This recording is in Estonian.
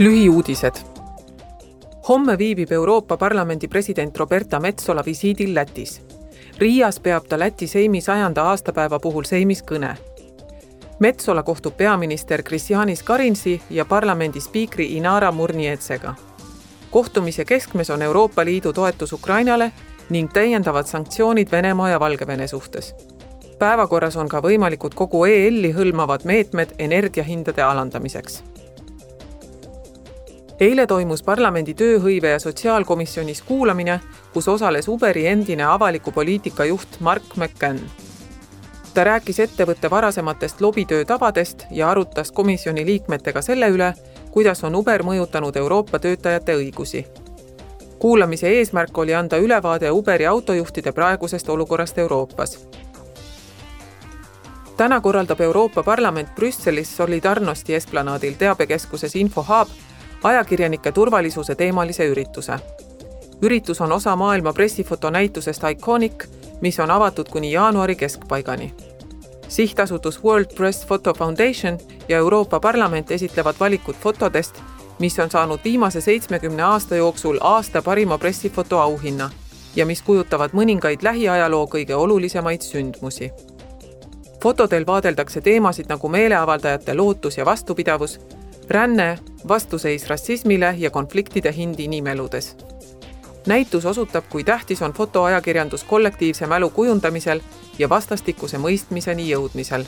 lühiuudised. homme viibib Euroopa Parlamendi president Roberta Metsola visiidil Lätis. Riias peab ta Läti Seimi sajanda aastapäeva puhul Seimis kõne. Metsola kohtub peaminister Kristjanis Karinsi ja parlamendi spiikri Inara Murnietsega. kohtumise keskmes on Euroopa Liidu toetus Ukrainale ning täiendavad sanktsioonid Venemaa ja Valgevene suhtes. päevakorras on ka võimalikud kogu EL-i hõlmavad meetmed energiahindade alandamiseks eile toimus parlamendi tööhõive ja sotsiaalkomisjonis kuulamine, kus osales Uberi endine avaliku poliitika juht Mark McCann. ta rääkis ettevõtte varasematest lobitöö tavadest ja arutas komisjoni liikmetega selle üle, kuidas on Uber mõjutanud Euroopa töötajate õigusi. kuulamise eesmärk oli anda ülevaade Uberi autojuhtide praegusest olukorrast Euroopas täna korraldab Euroopa Parlament Brüsselis Solidarnosti esplanaadil teabekeskuses Infohub ajakirjanike turvalisuse teemalise ürituse. üritus on osa maailma pressifotonäitusest Iconic, mis on avatud kuni jaanuari keskpaigani. sihtasutus World Press Photo Foundation ja Euroopa Parlament esitlevad valikut fotodest, mis on saanud viimase seitsmekümne aasta jooksul aasta parima pressifoto auhinna ja mis kujutavad mõningaid lähiajaloo kõige olulisemaid sündmusi. fotodel vaadeldakse teemasid nagu meeleavaldajate lootus ja vastupidavus ränne, vastuseis rassismile ja konfliktide hind inimeludes. näitus osutab, kui tähtis on fotoajakirjandus kollektiivse mälu kujundamisel ja vastastikuse mõistmiseni jõudmisel